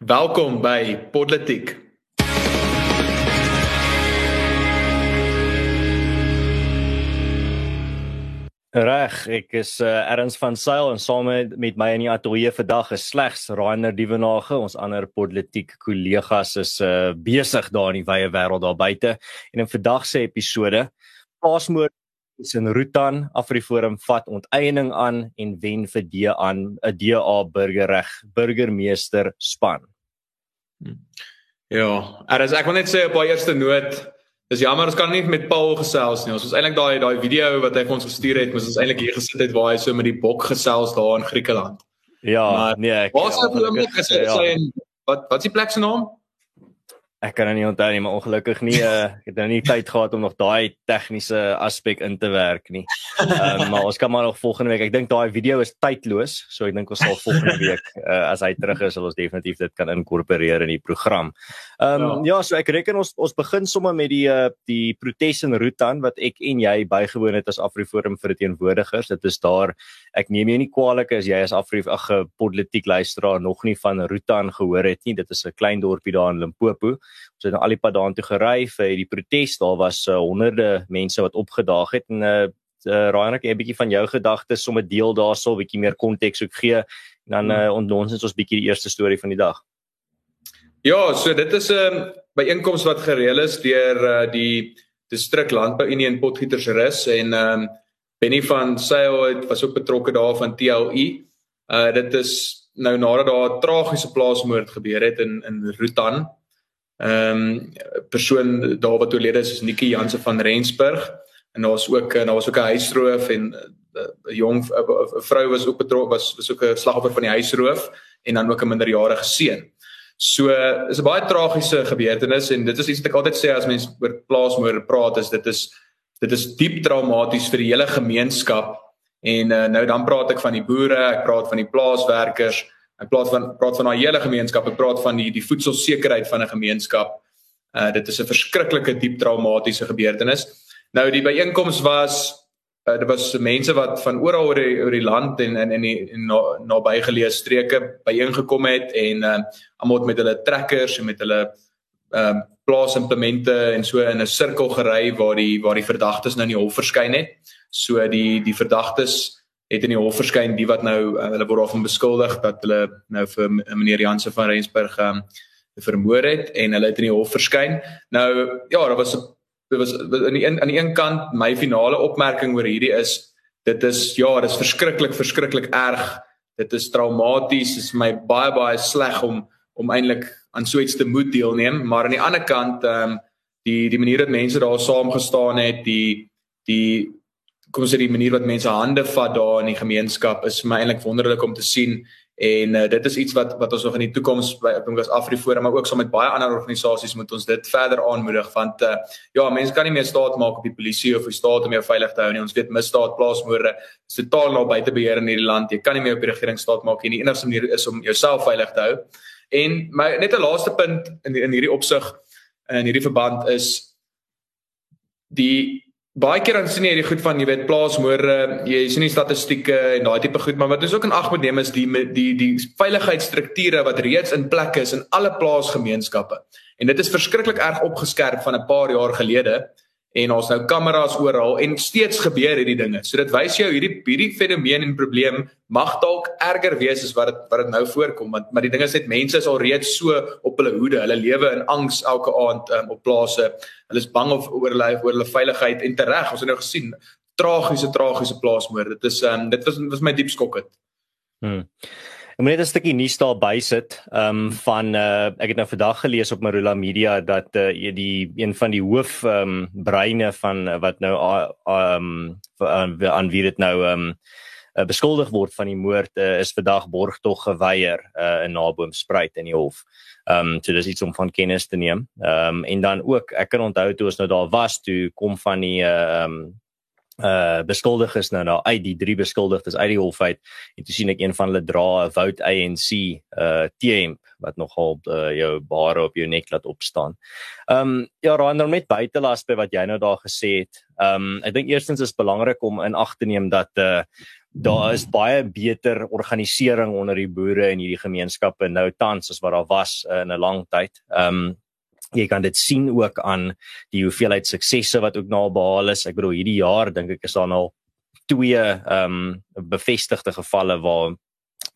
Welkom by Politiek. Reg, ek is uh, Erns van Sail en saam met my in die ateljee vandag is slegs Rainer Dievenage, ons ander politiek kollegas is uh, besig daar in die wye wêreld daar buite. En in vandag se episode, plaasmoord is in Rutan, Afriforum vat onteiening aan en wen vir DA aan 'n DA burgerreg burgemeester span. Hm. Ja, er is ek wil net sê op haar eerste noot, dis jammer ons kan nie met Paul gesels nie. Ons was eintlik daai daai video wat hy vir ons gestuur het, moes ons eintlik hier gesit het waar hy so met die bok gesels daar in Griekeland. Ja, maar, nee, ek Wat sê jy met gesê ja. wat wat is die plek se naam? Ek kan nie onthou nie, maar ongelukkig nie uh, ek het nou nie tyd gehad om nog daai tegniese aspek in te werk nie. Um, maar ons kan maar nog volgende week. Ek dink daai video is tydloos, so ek dink ons sal volgende week uh, as hy terug is, sal ons definitief dit kan inkorporeer in die program. Ehm um, ja. ja, so ek reken ons ons begin sommer met die uh, die protes in Rutan wat ek en jy bygewoon het as Afriforum vir teenwoordigers. Dit is daar ek neem jou nie kwaliek as jy as Afri ag politiek luisteraar nog nie van Rutan gehoor het nie. Dit is 'n klein dorpie daar in Limpopo. Ons het nou al die pad daartoe gery vir die protes. Daar was uh, honderde mense wat opgedaag het en uh, uh Ryan ek 'n bietjie van jou gedagtes sommer deel daarso, bietjie meer konteks ook gee en dan uh ons ons ons bietjie die eerste storie van die dag. Ja, so dit is 'n um, byeenkoms wat gereël is deur uh die distrik landbou unie in Potgietersrus en um Benny van Sail was ook betrokke daar van TLU. Uh dit is nou nadat daar 'n tragiese plaasmoord gebeur het in in Rutan Ehm um, persoon daar wat oorlede is is Nikki Jansen van Rensburg. En daar's ook daar was ook 'n huisroof en 'n uh, jong 'n vrou was ook betrokke was was ook 'n slagoffer van die huisroof en dan ook 'n minderjarige seun. So is 'n baie tragiese gebeurtenis en dit is iets wat ek altyd sê as mense oor plaasmoorde praat is dit is dit is diep traumaties vir die hele gemeenskap. En uh, nou dan praat ek van die boere, ek praat van die plaaswerkers Ek praat van praat van 'n hele gemeenskap, ek praat van die die voedselsekerheid van 'n gemeenskap. Uh dit is 'n verskriklike diep traumatiese gebeurtenis. Nou die byeenkoms was uh, dit was mense wat van oral oor die oor die land en in in die nabygeleë na streke byeengekom het en uh almal met hulle trekkers en met hulle ehm uh, plaasimplemente en so in 'n sirkel gery waar die waar die verdagtes nou in die hof verskyn het. So die die verdagtes het in die hof verskyn die wat nou uh, hulle word daarvan beskuldig dat hulle nou vir meneer Jansen van Rensburg um, vermoor het en hulle het in die hof verskyn. Nou ja, daar was dit was aan die een aan die een kant my finale opmerking oor hierdie is dit is ja, dit is verskriklik verskriklik erg. Dit is traumaties. Dit is my baie baie sleg om om eintlik aan so iets te moet deelneem, maar aan die ander kant ehm um, die die manier dat mense daar saam gestaan het, die die kom ons sê die manier wat mense hande vat daar in die gemeenskap is vir my eintlik wonderlik om te sien. En uh, dit is iets wat wat ons nog in die toekoms by ek dink as Afriforum maar ook saam met baie ander organisasies moet ons dit verder aanmoedig want uh, ja mense kan nie meer staat maak op die polisie of die staat om jou veilig te hou nie. Ons weet misdaad plaasmoorde is totaal nou buite beheer in hierdie land. Jy kan nie meer op die regering staat maak nie. Die enigste manier is om jouself veilig te hou. En my net 'n laaste punt in in hierdie opsig in hierdie verband is die baie keer dan sien jy die goed van jy weet plaasmoorde, jy sien die statistieke en daai tipe goed, maar wat ons ook in ag moet neem is die die die veiligheidsstrukture wat reeds in plek is in alle plaasgemeenskappe. En dit is verskriklik erg opgeskerp van 'n paar jaar gelede en ons nou kameras oral en steeds gebeur hierdie dinge. So dit wys jou hierdie hierdie fenomeen en probleem mag dalk erger wees as wat dit wat dit nou voorkom want maar die ding is net mense is al reeds so op hulle hoede. Hulle lewe in angs elke aand um, op plase. Hulle is bang of oor hulle oor hulle veiligheid en tereg. Ons het nou gesien tragiese tragiese plaasmoorde. Dit is um, dit was was my diep skokkend. Hmm. Ek moet net 'n stukkie nuus daar bysit. Ehm um, van uh ek het nou vandag gelees op Marula Media dat uh die een van die hoof ehm um, breine van uh, wat nou ehm um, aan wie dit nou ehm um, beskuldig word van die moord uh, is vandag borgtog geweier uh, in Naboomspruit in die hof. Ehm um, so dis iets om van kennis te neem. Ehm um, en dan ook ek kan onthou toe ons nou daar was toe kom van die ehm uh, um, uh beskuldiges nou nou uit die drie beskuldigdes uit die hof uit en toe sien ek een van hulle dra 'n Wout ANC uh T-hemp wat nogal uh, jou bare op jou nek laat opstaan. Um ja, Rander net buitelas by wat jy nou daar gesê het. Um ek dink eerstens is belangrik om in ag te neem dat uh daar is baie beter organisering onder die boere in hierdie gemeenskappe nou tans as wat daar was uh, in 'n lang tyd. Um jy kan dit sien ook aan die hoeveelheid suksesse wat ook nou behaal is. Ek bedoel hierdie jaar dink ek is daar nou twee ehm um, bevestigde gevalle waar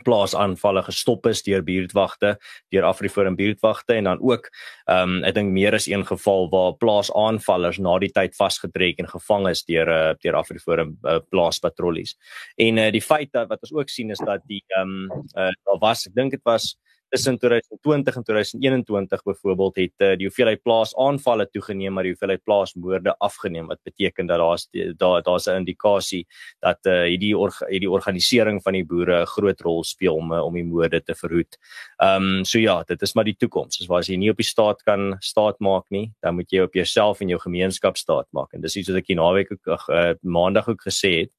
plaasaanvalle gestop is deur buurtwagte, deur Afriforum buurtwagte en dan ook ehm um, ek dink meer as een geval waar plaasaanvallers na die tyd vasgetrek en gevang is deur uh, deur Afriforum uh, plaaspatrollies. En uh, die feit dat wat ons ook sien is dat die ehm um, uh, daar was ek dink dit was tussen 2020 en 2021 byvoorbeeld het uh, die hoeveelheid plaasaanvalle toegeneem maar die hoeveelheid plaasmoorde afgeneem wat beteken dat daar's daar daar's 'n indikasie dat uh, hierdie or, hierdie organisering van die boere 'n groot rol speel om uh, om die moorde te verhoed. Ehm um, so ja, dit is maar die toekoms. Soos as jy nie op die staat kan staat maak nie, dan moet jy op jouself en jou gemeenskap staat maak. En dis iets wat ek die naweek ook uh, maandag ook gesê het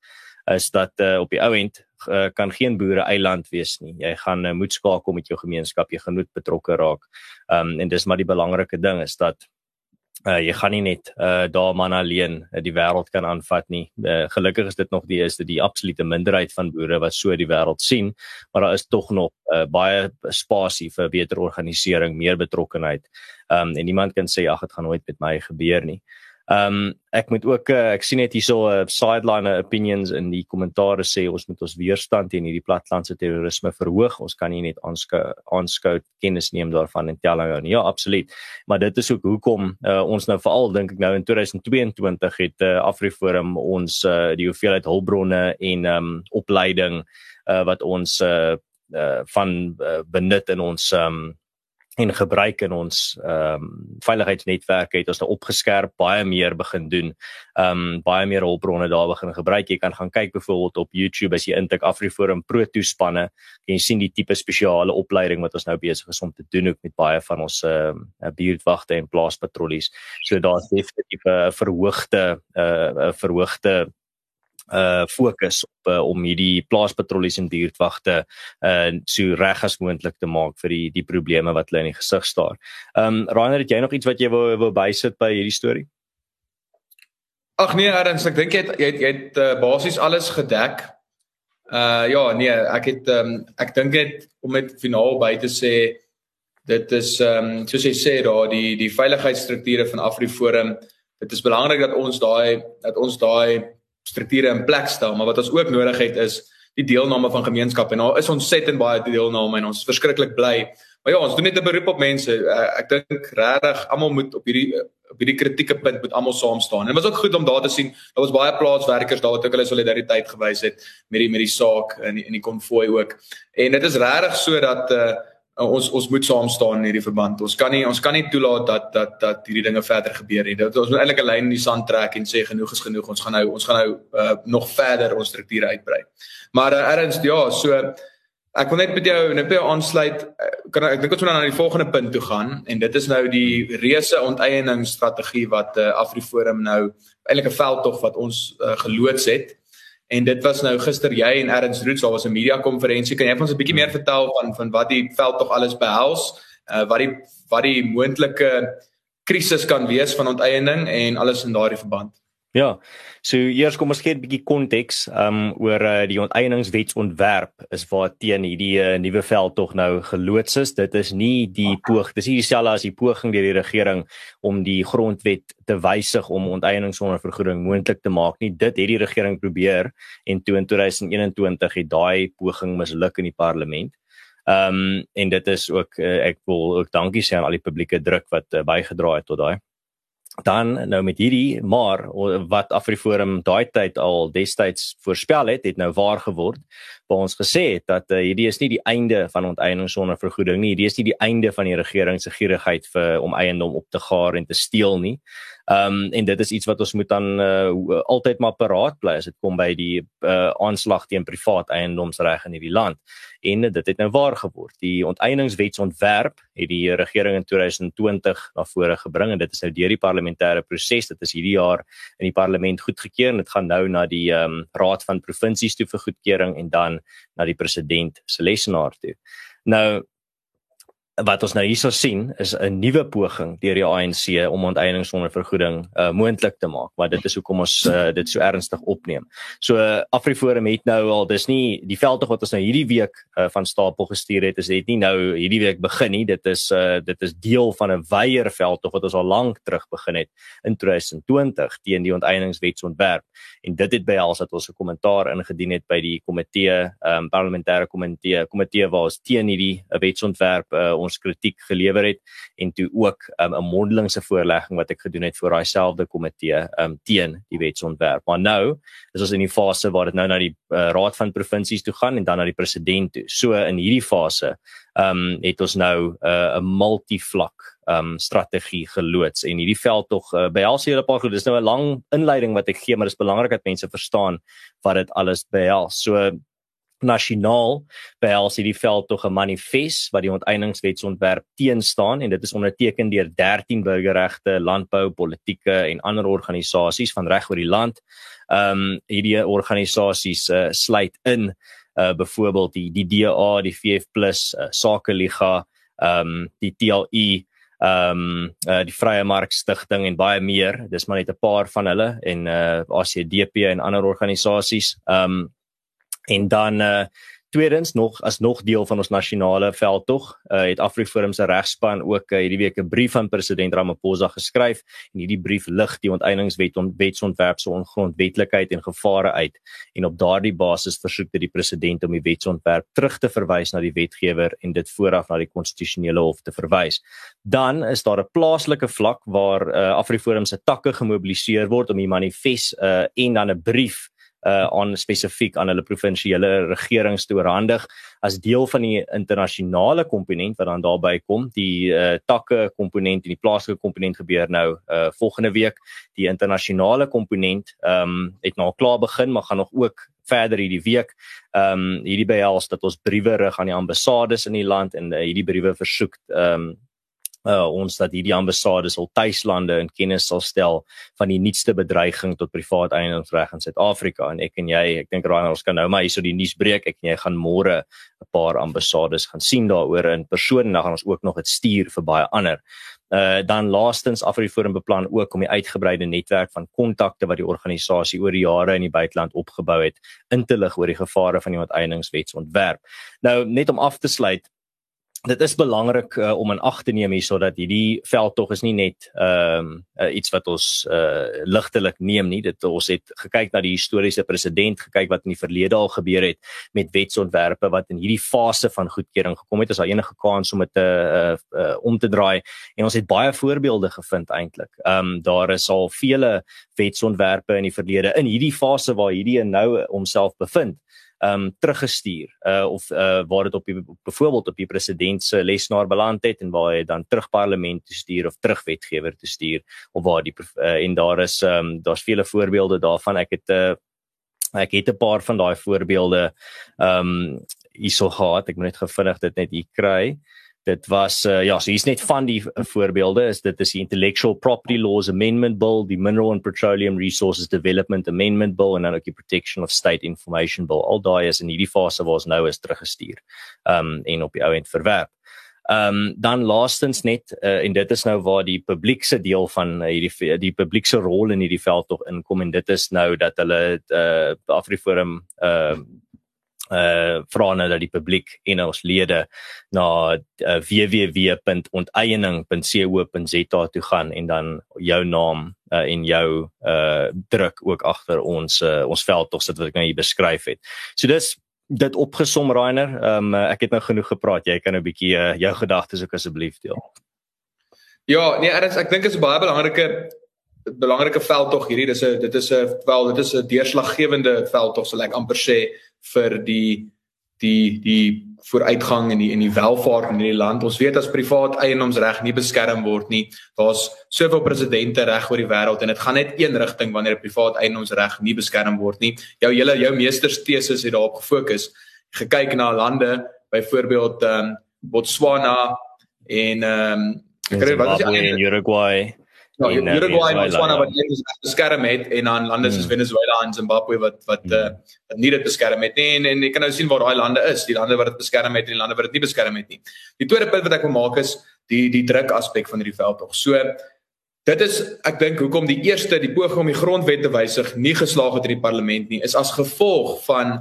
is dat uh, op die ou end uh, kan geen boere eiland wees nie. Jy gaan uh, moet skakel met jou gemeenskap, jy gaan moet betrokke raak. Ehm um, en dis maar die belangrike ding is dat uh, jy gaan nie net uh, daar man alleen uh, die wêreld kan aanvat nie. Uh, gelukkig is dit nog die dit die absolute minderheid van boere wat so die wêreld sien, maar daar is tog nog uh, baie spasie vir beter organisering, meer betrokkenheid. Ehm um, en niemand kan sê ag dit gaan nooit met my gebeur nie. Ehm um, ek moet ook uh, ek sien net hierso 'n uh, sideline opinions in die kommentare sê ons moet ons weerstand teen hierdie platlandse terrorisme verhoog. Ons kan nie net aanskou aanskou kennis neem daarvan en tel nou. Ja, absoluut. Maar dit is ook hoekom uh, ons nou veral dink ek nou in 2022 het uh, Afriforum ons uh, die hoeveelheid hulpbronne en ehm um, opleiding uh, wat ons uh, uh, van uh, benut in ons ehm um, en gebruik in ons ehm um, veiligheidsnetwerke het ons nou opgeskerp baie meer begin doen. Ehm um, baie meer hulpbronne daar begin gebruik. Jy kan gaan kyk byvoorbeeld op YouTube as jy intik Afriforum Pro toespanne en jy sien die tipe spesiale opleiding wat ons nou besig is om te doen ook met baie van ons ehm uh, buurtwagte en plaaspatrollies. So daar's definitief 'n verhoogde 'n uh, verhoogde uh fokus op uh, om hierdie plaaspatrollies en buurtwagte uh so reg as moontlik te maak vir die die probleme wat hulle in die gesig staar. Um Rainer, het jy nog iets wat jy wou wou bysit by hierdie storie? Ag nee, Ernst, ek dink jy het jy het, jy het uh, basies alles gedek. Uh ja, nee, ek het um ek dink dit om met finaal by te sê dit is um soos jy sê daar die die veiligheidsstrukture van Afriforum. Dit is belangrik dat ons daai dat ons daai strukture in plek stel, maar wat ons ook nodig het is die deelname van gemeenskappe. En daar is ontsettend baie deelname en ons is verskriklik bly. Maar ja, ons doen net 'n beroep op mense. Uh, ek dink regtig almal moet op hierdie op hierdie kritieke punt moet almal saam staan. En dit was ook goed om daar te sien. Daar was baie plaatswerkers daar wat ook hulle solidariteit gewys het met die met die saak in in die konvooi ook. En dit is regtig so dat uh uh, ons ons moet saam staan in hierdie verband. Ons kan nie ons kan nie toelaat dat dat dat hierdie dinge verder gebeur nie. Dit ons moet eintlik 'n lyn in die sand trek en sê genoeg is genoeg. Ons gaan nou ons gaan nou uh, nog verder ons strukture uitbrei. Maar uh, erns ja, so ek wil net met jou net by aansluit. Uh, kan ek dink ons moet nou na die volgende punt toe gaan en dit is nou die reuse onteieningsstrategie wat uh, Afriforum nou eintlik 'n veldtog wat ons uh, geloods het. En dit was nou gister jy en Erns Roots, daar was 'n media konferensie. Kan jy ons 'n bietjie meer vertel van van wat die veld tog alles behels? Uh wat die wat die moontlike krisis kan wees van onteiening en alles in daardie verband? Ja. So eers kom ons gee 'n bietjie konteks um oor uh, die onteieningswetsontwerp is waar teen hierdie uh, nuwe veld tog nou geloods is. Dit is nie die poog, dis nie dieselfde as die poging deur die regering om die grondwet te wysig om onteiening sonder vergoeding moontlik te maak nie. Dit het die regering probeer en toe in 2021 het daai poging misluk in die parlement. Um en dit is ook uh, ek wil ook dankie sê aan al die publieke druk wat uh, bygedra het tot daai dan nou met hierdie maar wat Afriforum daai tyd al destyds voorspel het het nou waar geword waar ons gesê het dat uh, hierdie is nie die einde van onteiening sonder vergoeding nie. Hierdie is nie die einde van die regering se gierigheid vir om eiendom op te gaar en te steel nie Ehm um, en dit is iets wat ons moet dan uh, altyd maar paraat bly as dit kom by die uh, aanslag teen privaat eiendomsreg in hierdie land. En dit het nou waar geword. Die onteieningswetsontwerp het die regering in 2020 na vore gebring en dit is nou deur die parlementêre proses. Dit is hierdie jaar in die parlement goedgekeur en dit gaan nou na die ehm um, Raad van Provinsies toe vir goedkeuring en dan na die president se lesenaar toe. Nou wat ons nou hierso sien is 'n nuwe poging deur die ANC om onteiening sonder vergoeding uh, moontlik te maak, maar dit is hoekom ons uh, dit so ernstig opneem. So uh, AfriForum het nou al dis nie die veldtog wat ons nou hierdie week uh, van stapel gestuur het, is dit nie nou hierdie week begin nie. Dit is uh, dit is deel van 'n weier veldtog wat ons al lank terug begin het in 2020 teen die onteieningswetsontwerp. En dit het behels dat ons 'n kommentaar ingedien het by die komitee, um, parlementêre komitee, komitee waar ons teen hierdie wetsontwerp uh, ons kritiek gelewer het en toe ook um, 'n um, mondelingse voorlegging wat ek gedoen het vir daai selfde komitee um, teen die wetsontwerp. Maar nou is ons in die fase waar dit nou na die uh, raad van provinsies toe gaan en dan na die president toe. So in hierdie fase um, het ons nou uh, 'n uh, multivlak um, strategie geloods en hierdie veld tog uh, behels 'n paar goed. Dis nou 'n lang inleiding wat ek gee, maar dit is belangrik dat mense verstaan wat dit alles behels. So nasionaal behels hierdie veld tog 'n manifest wat die onteieningswetsontwerp teenstaan en dit is onderteken deur 13 burgerregte, landbou, politieke en ander organisasies van reg oor die land. Ehm um, hierdie organisasies uh, sluit in uh byvoorbeeld die die DA, die VF+, uh, Sakeliga, ehm um, die TLI ehm um, uh, die Vrye Mark Stichting en baie meer. Dis maar net 'n paar van hulle en uh ACDP en ander organisasies. Ehm um, En dan uh tweedens nog as nog deel van ons nasionale veldtog, uh het Afriforum se regspan ook uh, hierdie week 'n brief aan president Ramaphosa geskryf en hierdie brief lig die onteieningswet on wetsontwerp se ongrondwetlikheid en gevare uit en op daardie basis versoek dit die president om die wetsontwerp terug te verwys na die wetgewer en dit vooraf na die konstitusionele hof te verwys. Dan is daar 'n plaaslike vlak waar uh Afriforum se takke gemobiliseer word om die manifest uh en dan 'n brief uh aan spesifiek aan hulle provinsiale regerings te oorhandig. As deel van die internasionale komponent wat dan daarbey kom die uh takke komponent en die plaaslike komponent gebeur nou uh volgende week. Die internasionale komponent um het nou al klaar begin maar gaan nog ook verder hierdie week. Um hierdie behels dat ons briewe rig aan die ambassades in die land en uh, hierdie briewe versoek um uh, ons dat hierdie ambassades al tuislande in kennis sal stel van die nuutste bedreiging tot privaat eiendomsreg in Suid-Afrika. En ek en jy ek dink Ryan ons kan nou maar hierso die nuus breek. Ek en jy gaan môre 'n paar ambassades gaan sien daaroor in persoon en dan gaan ons ook nog dit stuur vir baie ander. Uh, dan laastens Afriforum beplan ook om die uitgebreide netwerk van kontakte wat die organisasie oor die jare in die buiteland opgebou het in te lig oor die gevare van die onteieningswetsontwerp. Nou net om af te sluit, dit is belangrik uh, om in ag te neem hierso dat hierdie veldtog is nie net ehm um, uh, iets wat ons uh, ligtelik neem nie. Dit ons het gekyk na die historiese president gekyk wat in die verlede al gebeur het met wetsontwerpe wat in hierdie fase van goedkeuring gekom het. As daar enige kans om dit te uh, uh, om te draai. En ons het baie voorbeelde gevind eintlik ehm um, daar is al vele wetsontwerpe in die verlede in hierdie fase waar hierdie nou homself bevind um teruggestuur uh of uh waar dit op die byvoorbeeld op die president se lesenaar beland het en waar hy dan terug parlement toe stuur of terug wetgewer toe stuur of waar die uh, en daar is um daar's vele voorbeelde daarvan. Ek het uh ek het 'n paar van daai voorbeelde um hierso gehad. Ek moet net gevindig dit net hier kry dit was uh, ja so hier's net van die uh, voorbeelde is dit is die intellectual property laws amendment bill die mineral and petroleum resources development amendment bill en dan ook die protection of state information bill. Al daai is in hierdie fase waar ons nou is teruggestuur um en op die ou end verwerp. Um dan laastens net uh, en dit is nou waar die publiekse deel van uh, hierdie die publiekse rol in hierdie veld tog inkom en dit is nou dat hulle uh Afriforum uh uh vra nou dat die publiek en ons lede na uh, www.onteiening.co.za toe gaan en dan jou naam uh, en jou uh druk ook agter ons uh, ons veldtog sit wat ek nou hier beskryf het. So dis dit opgesom Rainer. Um ek het nou genoeg gepraat. Jy kan 'n bietjie uh, jou gedagtes ook asseblief deel. Ja, nee, Ernst, ek dink dit is 'n baie belangrike belangrike veldtog hierdie. Dis 'n dit is 'n wel, dit is 'n deurslaggewende veldtog sal ek amper sê vir die die die vooruitgang in die in die welvaart in hierdie land. Ons weet as privaat eiendomsreg nie beskerm word nie, daar's soveel presidente reg oor die wêreld en dit gaan net een rigting wanneer privaat eiendomsreg nie beskerm word nie. Jou hele jou meestersteses het daarop gefokus. Gekyk na lande, byvoorbeeld ehm um, Botswana en ehm um, ek weet wat is in Uruguay. Ja, in Uruguay en Botswana wat net beskerm het en dan lande soos hmm. Venezuela en Zimbabwe wat wat hmm. uh, nie dit beskerm het nie en en jy kan nou sien waar daai lande is, die lande wat dit beskerm het en die lande wat dit nie beskerm het nie. Die tweede punt wat ek wil maak is die die druk aspek van hierdie veldtog. So dit is ek dink hoekom die eerste die poging om die grondwet te wysig nie geslaag het in die parlement nie is as gevolg van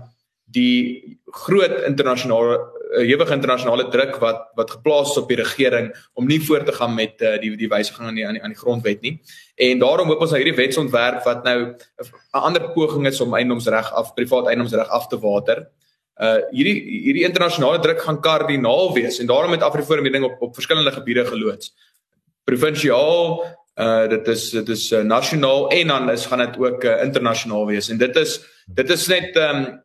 die groot internasionale ewige internasionale druk wat wat geplaas is op die regering om nie voort te gaan met uh, die die wysiging aan die aan die, aan die grondwet nie. En daarom hoop ons nou hierdie wetsontwerp wat nou 'n ander poging is om eiendomsreg af privaat eiendomsreg af te water. Uh hierdie hierdie internasionale druk gaan kardinaal wees en daarom het Afriforum hierdie ding op op verskillende gebiede geloods. Provinsiaal uh dit is dit is uh, nasionaal en dan is gaan dit ook uh, internasionaal wees en dit is dit is net um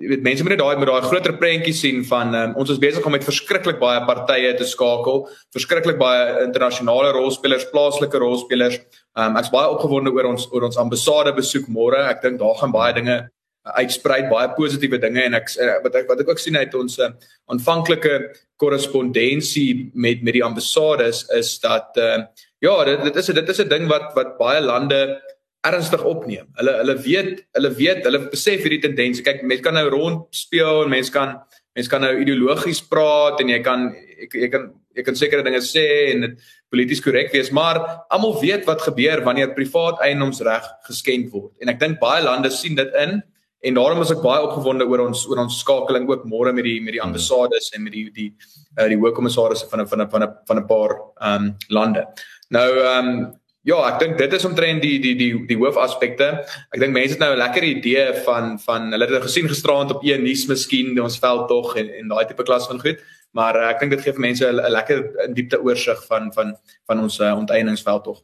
weet mense moet net daai met daai groter prentjie sien van um, ons is besig om met verskriklik baie partye te skakel, verskriklik baie internasionale rolspelers, plaaslike rolspelers. Um, ek's baie opgewonde oor ons oor ons ambassade besoek môre. Ek dink daar gaan baie dinge uitsprei, baie positiewe dinge en ek uh, wat ek wat ek ook sien uit ons uh, aanvanklike korrespondensie met met die ambassades is dat uh, ja, dit dit is dit is 'n ding wat wat baie lande ernstig opneem. Hulle hulle weet, hulle weet, hulle besef hierdie tendense. Kyk, mense kan nou rond speel en mense kan mense kan nou ideologies praat en jy kan ek jy kan jy kan sekere dinge sê en dit polities korrek wees, maar almal weet wat gebeur wanneer privaat eiendomsreg geskend word. En ek dink baie lande sien dit in en daarom is ek baie opgewonde oor ons oor ons skakeling ook môre met die met die ambassades en met die die uh, die hoofkommissarisse van van van van 'n paar ehm um, lande. Nou ehm um, Ja, ek dink dit is omtrent die die die die hoofaspekte. Ek dink mense het nou 'n lekker idee van van hulle het dit gesien gisteraand op een nuus miskien ons veld tog en en daai tipe klas van goed. Maar uh, ek dink dit gee vir mense 'n lekker in diepte oorsig van van van ons uh, onteieningsveld tog.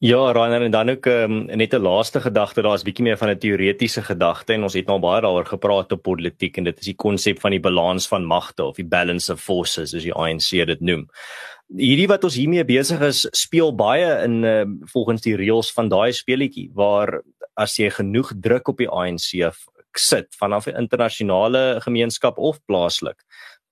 Ja, Rainer en dan ook um, net 'n laaste gedagte, daar's bietjie meer van 'n teoretiese gedagte en ons het nou baie daaroor gepraat op politiek en dit is die konsep van die balans van magte of die balance of forces soos die ANC dit noem hierdie wat ons hiermee besig is speel baie in uh, volgens die reëls van daai speletjie waar as jy genoeg druk op die ANC sit vanaf die internasionale gemeenskap of plaaslik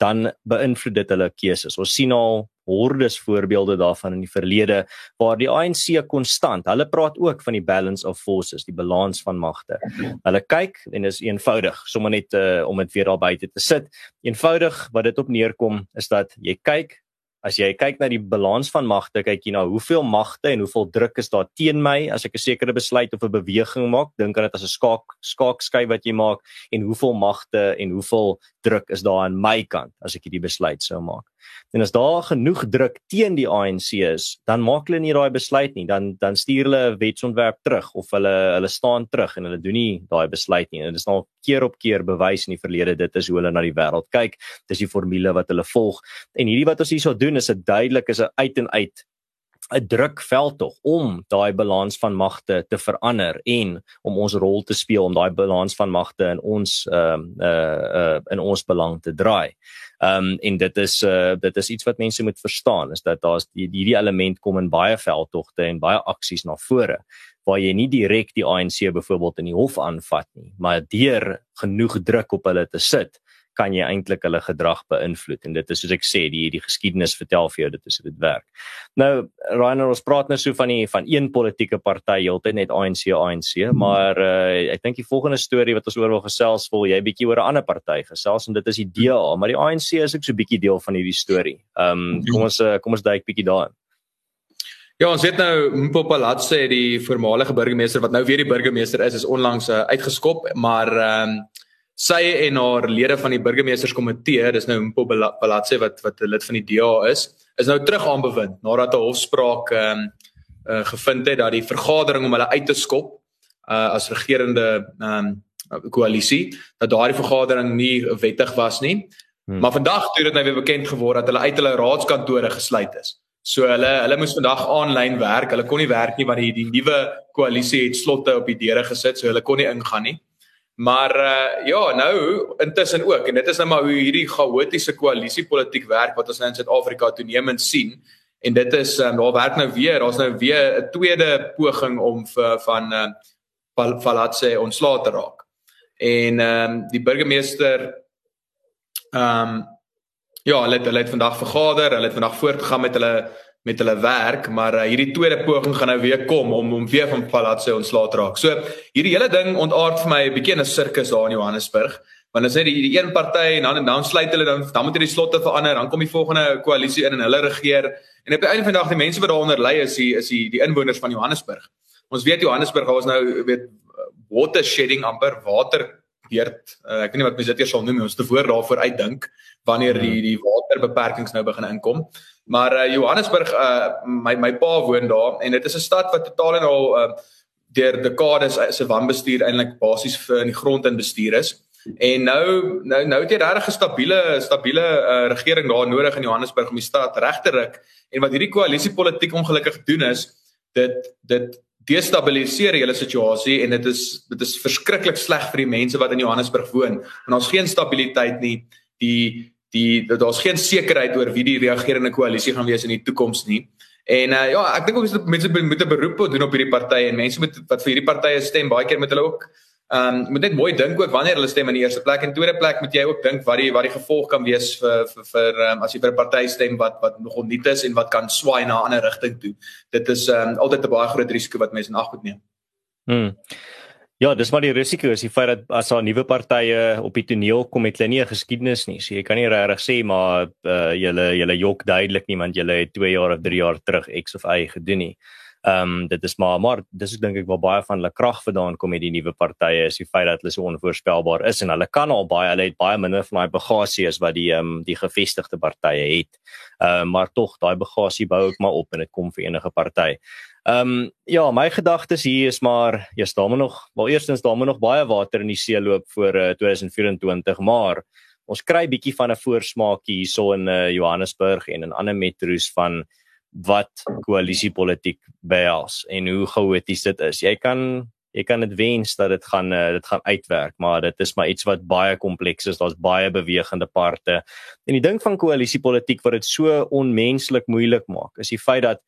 dan beïnvloed dit hulle keuses. Ons sien al hordes voorbeelde daarvan in die verlede waar die ANC konstant, hulle praat ook van die balance of forces, die balans van magte. Hulle kyk en is eenvoudig, sommer net uh, om dit weer daar buite te sit. Eenvoudig wat dit op neerkom is dat jy kyk as jy kyk na die balans van magte, kyk jy na hoeveel magte en hoeveel druk is daar teen my as ek 'n sekere besluit of 'n beweging maak, dink aan dit as 'n skaak skaaksky wat jy maak en hoeveel magte en hoeveel druk is daar aan my kant as ek hierdie besluit sou maak. En as daar genoeg druk teen die ANC is, dan maak hulle nie daai besluit nie, dan dan stuur hulle 'n wetsontwerp terug of hulle hulle staan terug en hulle doen nie daai besluit nie. En dit is nou keer op keer bewys in die verlede dit is hoe hulle na die wêreld kyk. Dis die formule wat hulle volg. En hierdie wat ons hierso doen is 'n duidelik is 'n uit en uit 'n drukveld tog om daai balans van magte te verander en om ons rol te speel om daai balans van magte in ons ehm uh, uh, uh in ons belang te draai. Ehm um, en dit is uh dit is iets wat mense moet verstaan is dat daar's hierdie element kom in baie veldtogte en baie aksies na vore waar jy nie direk die ANC byvoorbeeld in die hof aanvat nie, maar deur genoeg druk op hulle te sit kan jy eintlik hulle gedrag beïnvloed en dit is soos ek sê die die geskiedenis vertel vir jou dit is hoe dit werk. Nou Rainer ons praat nou so van die van een politieke party heeltyd net ANC ANC maar uh, ek dink die volgende storie wat ons oor wil gesels wil jy bietjie oor 'n ander party gesels en dit is die DA maar die ANC is ook so bietjie deel van hierdie storie. Ehm um, kom ons uh, kom ons duik bietjie daarin. Ja, ons weet nou Mpopalatse die voormalige burgemeester wat nou weer die burgemeester is is onlangs uh, uitgeskop, maar ehm um, sy en haar lede van die burgemeesterskomitee, dis nou Mpo Balatse wat wat 'n lid van die DA is, is nou terug aan bewind nadat 'n hofspraak ehm um, uh, gevind het dat die vergadering om hulle uit te skop uh, as regerende ehm um, koalisie, dat daardie vergadering nie wettig was nie. Hmm. Maar vandag toe dit nou weer bekend geword dat hulle uit hulle raadskantore gesluit is. So hulle hulle moes vandag aanlyn werk. Hulle kon nie werk nie want die die nuwe koalisie het slotte op die deure gesit, so hulle kon nie ingaan nie. Maar uh ja, nou intussen ook en dit is nou maar hoe hierdie chaotiese koalisiepolitiek werk wat ons nou in Suid-Afrika toenemend sien. En dit is um, daar werk nou weer, daar's nou weer 'n tweede poging om vir van uh Palatse ontslae te raak. En ehm um, die burgemeester ehm um, ja, hulle het hulle het vandag vergader, hulle het vandag voortgegaan met hulle met hulle werk, maar uh, hierdie tweede poging gaan nou weer kom om om weer van Palatse ontslae te raak. So hierdie hele ding ontaard vir my 'n bietjie 'n sirkus daar in Johannesburg. Want as net die, die een party en dan en dan sluit hulle dan dan moet hierdie slotte verander, dan kom die volgende koalisie in en hulle regeer. En op die einde van die dag die mense wat daaronder lê is die is die die inwoners van Johannesburg. Ons weet Johannesburg was nou weet water shedding amper water beurt. Uh, ek weet nie wat mense dit eers sal noem, ons te voor daarvoor uitdink wanneer die die waterbeperkings nou begin inkom. Maar uh, Johannesburg uh, my my pa woon daar en dit is 'n stad wat totaal en al uh, deur dekades se wanbestuur eintlik basies vir in die grond in bestuur is. En nou nou nou het jy regtig 'n stabiele stabiele uh, regering daar nodig in Johannesburg om die stad reg te ruk. En wat hierdie koalisiepolitiek ongelukkig doen is dit dit destabiliseer die hele situasie en dit is dit is verskriklik sleg vir die mense wat in Johannesburg woon. En ons geen stabiliteit nie. Die die daar's geen sekerheid oor wie die regerende koalisie gaan wees in die toekoms nie. En uh, ja, ek dink ook mense moet 'n beroep doen op hierdie partye en mense moet wat vir hierdie partye stem baie keer met hulle ook Ehm um, moet net mooi dink ook wanneer hulle stem in die eerste plek en tweede plek moet jy ook dink wat die wat die gevolg kan wees vir vir vir um, as jy vir 'n party stem wat wat nog onnuut is en wat kan swaai na 'n ander rigting toe. Dit is ehm um, altyd 'n baie groot risiko wat mense in ag moet neem. Hmm. Ja, dis maar die risiko is die feit dat as daar nuwe partye op die toneel kom het hulle nie 'n geskiedenis nie. So jy kan nie regtig sê maar uh, julle julle jok duidelik nie want julle het 2 jaar of 3 jaar terug X of Y gedoen nie. Ehm um, dit is maar maar dis ek dink ek waar baie van hulle krag vandaan kom met die nuwe partye is die feit dat hulle so onvoorspelbaar is en hulle kan al baie hulle het baie minder van daai bagasie as wat die ehm um, die gevestigde partye het. Ehm uh, maar tog daai bagasie bou ek maar op en dit kom vir enige party. Ehm um, ja, my gedagtes hier is maar ja, staan maar nog, wel eerstens daar moet nog baie water in die see loop voor uh, 2024, maar ons kry bietjie van 'n voorsmaakie hierso in uh, Johannesburg en in ander metro's van wat koalisiepolitiek behels en hoe chaoties dit is. Jy kan jy kan dit wens dat dit gaan uh, dit gaan uitwerk, maar dit is maar iets wat baie kompleks is. Daar's baie bewegende parte. En die ding van koalisiepolitiek wat dit so onmenslik moeilik maak, is die feit dat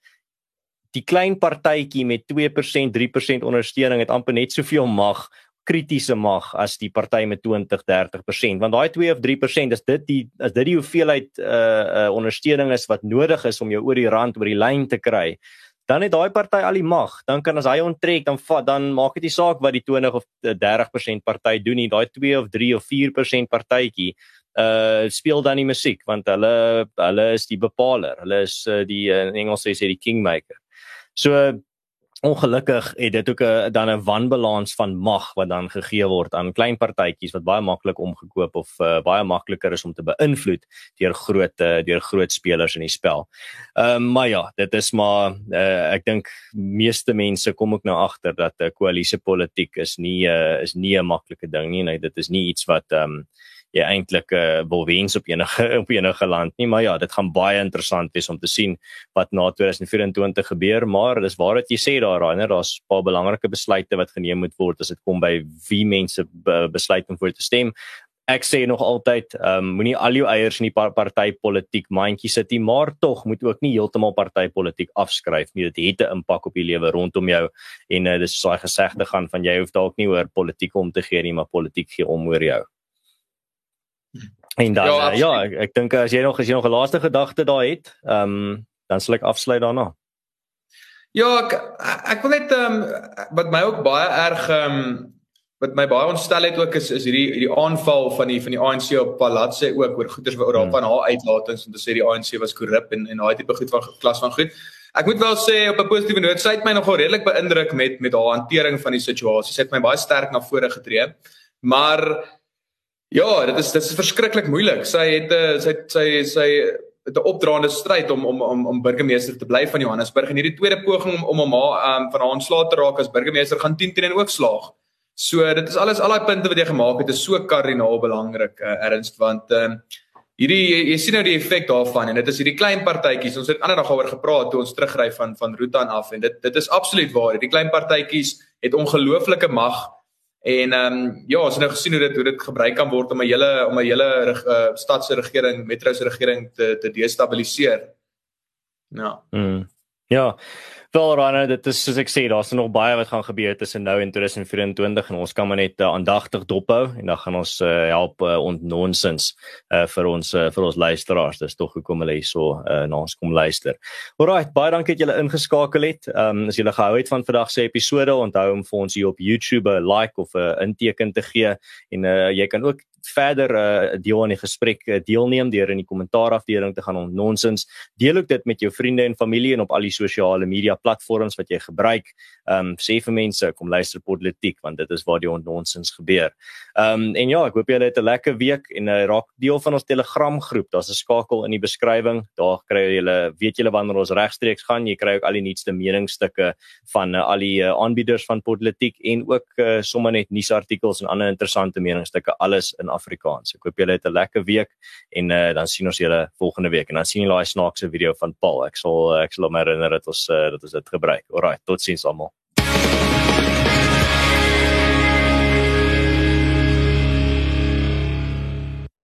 die klein partytjie met 2%, 3% ondersteuning het amper net soveel mag kritiese mag as die party met 20 30% want daai 2 of 3% is dit die is dit die hoeveelheid uh uh ondersteuning is wat nodig is om jou oor die rand oor die lyn te kry. Dan het daai party al die mag. Dan kan as hy onttrek dan vat dan maak dit nie saak wat die 20 of 30% party doen nie. Daai 2 of 3 of 4% partytjie uh speel dan die musiek want hulle hulle is die bepaler. Hulle is uh, die uh, in Engels sê die kingmaker. So ongelukkig het dit ook 'n dan 'n wanbalans van mag wat dan gegee word aan klein partytjies wat baie maklik omgekoop of uh, baie makliker is om te beïnvloed deur groot uh, deur groot spelers in die spel. Ehm um, maar ja, dit is maar uh, ek dink meeste mense kom ook nou agter dat 'n uh, koalisiepolitiek is nie uh, is nie 'n maklike ding nie. Nee, dit is nie iets wat ehm um, jy eintlik uh, wil wens op enige op enige land nie. Maar ja dit gaan baie interessant wees om te sien wat na 2024 gebeur. Maar dis waar wat jy sê daar Rainer daar's 'n paar belangrike besluite wat geneem moet word as dit kom by wie mense be besluit om voor te stem. Ek sê nog altyd um, moenie al jou eiers in die par partytetiek mandjie sit nie maar tog moet ook nie heeltemal partytetiek afskryf nie. Dit het 'n impak op die lewe rondom jou en uh, dis so 'n gesegde gaan van jy hoef dalk nie oor politiek om te gee nie maar politiek gee om oor jou En dan ja, uh, ja ek, ek dink as jy nog as jy nog 'n laaste gedagte daar het, ehm um, dan sal ek afsluit daarna. Ja, ek ek wil net ehm um, wat my ook baie erg ehm um, wat my baie ontstel het ook is is hierdie hierdie aanval van die van die ANC op Palatse ook oor goeders wat oor hmm. van haar uitlatings om te sê die ANC was korrup en en daai tipe goed van klas van goed. Ek moet wel sê op 'n positiewe noot, sy het my nogal redelik beïndruk met met haar hantering van die situasie. Sy het my baie sterk na vore getree. Maar Ja, dit is dit is verskriklik moeilik. Sy het 'n uh, sy sy sy het 'n opdraande stryd om om om om burgemeester te bly van Johannesburg en hierdie tweede poging om om hom um, van haar ontslae te raak as burgemeester gaan 10 teen en ook slaag. So dit is alles al daai punte wat jy gemaak het is so kardinaal belangrik uh, ernst want um, hierdie jy, jy sien nou die effek daarvan en dit is hierdie klein partytjies. Ons het ander dag daaroor gepraat toe ons terugry van van Rutan af en dit dit is absoluut waar. Hierdie klein partytjies het ongelooflike mag En ehm um, ja, ons het nou gesien hoe dit hoe dit gebruik kan word om 'n hele om 'n hele uh, stadse regering, metro se regering te te destabiliseer. Ja. Mm. Ja. Wel Rana, dit is soos ek sê, daar's nog baie wat gaan gebeur tussen nou en 2024 en ons kan maar net uh, aandagtig dophou en dan gaan ons uh, help uh, ontnonsens uh, vir ons uh, vir ons luisteraars. Dis tog hoekom hulle hierso uh, na ons kom luister. Alraight, baie dankie dat julle ingeskakel het. Ehm um, as julle gehou het van vandag se episode, onthou om vir ons hier op YouTube 'n like of 'n inteken te gee en uh, jy kan ook verder uh, deel aan die gesprek deelneem deur in die kommentaarafdeling te gaan om nonsens. Deel ook dit met jou vriende en familie en op al die sosiale media platforms wat jy gebruik. Ehm um, sê vir mense kom luister politiek want dit is waar die nonsens gebeur. Ehm um, en ja, ek hoop julle het 'n lekker week en uh, raak deel van ons Telegram groep. Daar's 'n skakel in die beskrywing. Daar kry julle weet julle wanneer ons regstreeks gaan. Jy kry ook al die nuutste meningsstukke van uh, al die uh, aanbieders van politiek en ook uh, sommer net nuusartikels en ander interessante meningsstukke alles in Afrikaans. Ek hoop julle het 'n lekker week en uh, dan sien ons julle volgende week en dan sien julle daai snaakse video van Paul. Ek sal ek sal hom herinner dat ons uh, dat ons dit gebruik. Alraai, totsiens almal.